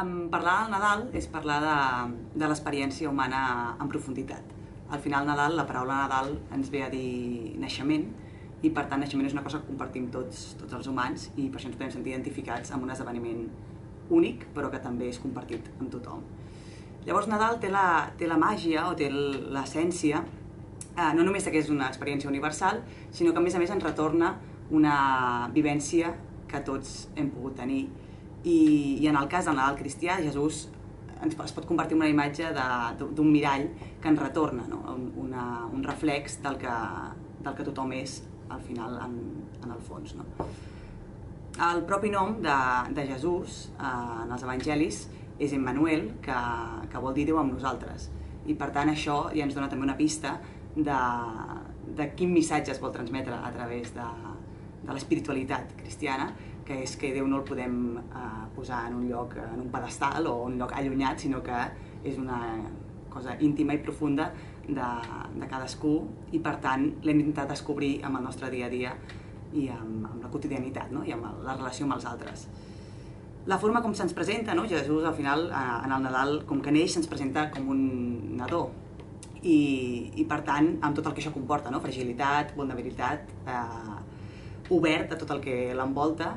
En parlar del Nadal és parlar de, de l'experiència humana en profunditat. Al final, Nadal, la paraula Nadal ens ve a dir naixement, i per tant naixement és una cosa que compartim tots, tots els humans i per això ens podem sentir identificats amb un esdeveniment únic, però que també és compartit amb tothom. Llavors Nadal té la, té la màgia o té l'essència eh, no només que és una experiència universal, sinó que a més a més ens retorna una vivència que tots hem pogut tenir i, i en el cas del Nadal cristià, Jesús ens, es pot convertir en una imatge d'un mirall que ens retorna, no? una, un reflex del que, del que tothom és al final en, en el fons. No? El propi nom de, de Jesús eh, en els evangelis és Emmanuel, que, que vol dir Déu amb nosaltres. I per tant això ja ens dona també una pista de, de quin missatge es vol transmetre a través de, de l'espiritualitat cristiana, que és que Déu no el podem eh, posar en un lloc, en un pedestal o un lloc allunyat, sinó que és una cosa íntima i profunda de, de cadascú i per tant l'hem d'intentar descobrir amb el nostre dia a dia i amb, amb la quotidianitat no? i amb la relació amb els altres. La forma com se'ns presenta, no? Jesús al final eh, en el Nadal com que neix se'ns presenta com un nadó i, i per tant amb tot el que això comporta, no? fragilitat, vulnerabilitat, eh, obert a tot el que l'envolta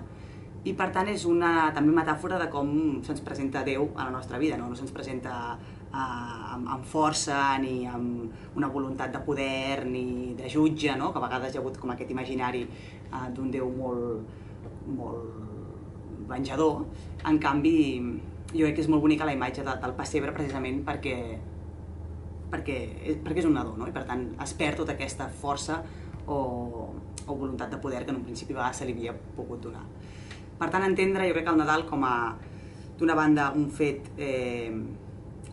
i per tant és una també metàfora de com se'ns presenta Déu a la nostra vida, no, no se'ns presenta eh, amb, amb força ni amb una voluntat de poder ni de jutge, no? que a vegades hi ha hagut com aquest imaginari eh, d'un Déu molt, molt venjador. En canvi, jo crec que és molt bonica la imatge de, del pessebre precisament perquè, perquè, perquè és un nadó, no? i per tant es perd tota aquesta força o, o voluntat de poder que en un principi a se li havia pogut donar. Per tant, entendre, jo crec que el Nadal com a, d'una banda, un fet eh,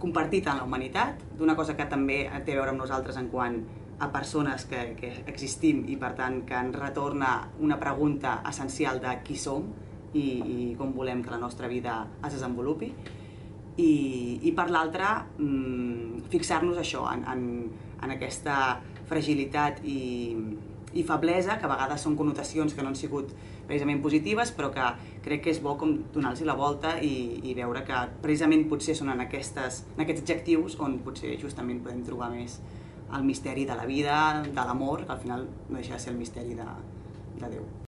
compartit en la humanitat, d'una cosa que també té a veure amb nosaltres en quant a persones que, que existim i per tant que ens retorna una pregunta essencial de qui som i, i com volem que la nostra vida es desenvolupi. I, i per l'altra mmm, fixar-nos això en, en, en aquesta fragilitat i, i feblesa, que a vegades són connotacions que no han sigut precisament positives, però que crec que és bo com donar-los la volta i, i veure que precisament potser són en, aquestes, en aquests adjectius on potser justament podem trobar més el misteri de la vida, de l'amor, que al final no deixa de ser el misteri de, de Déu.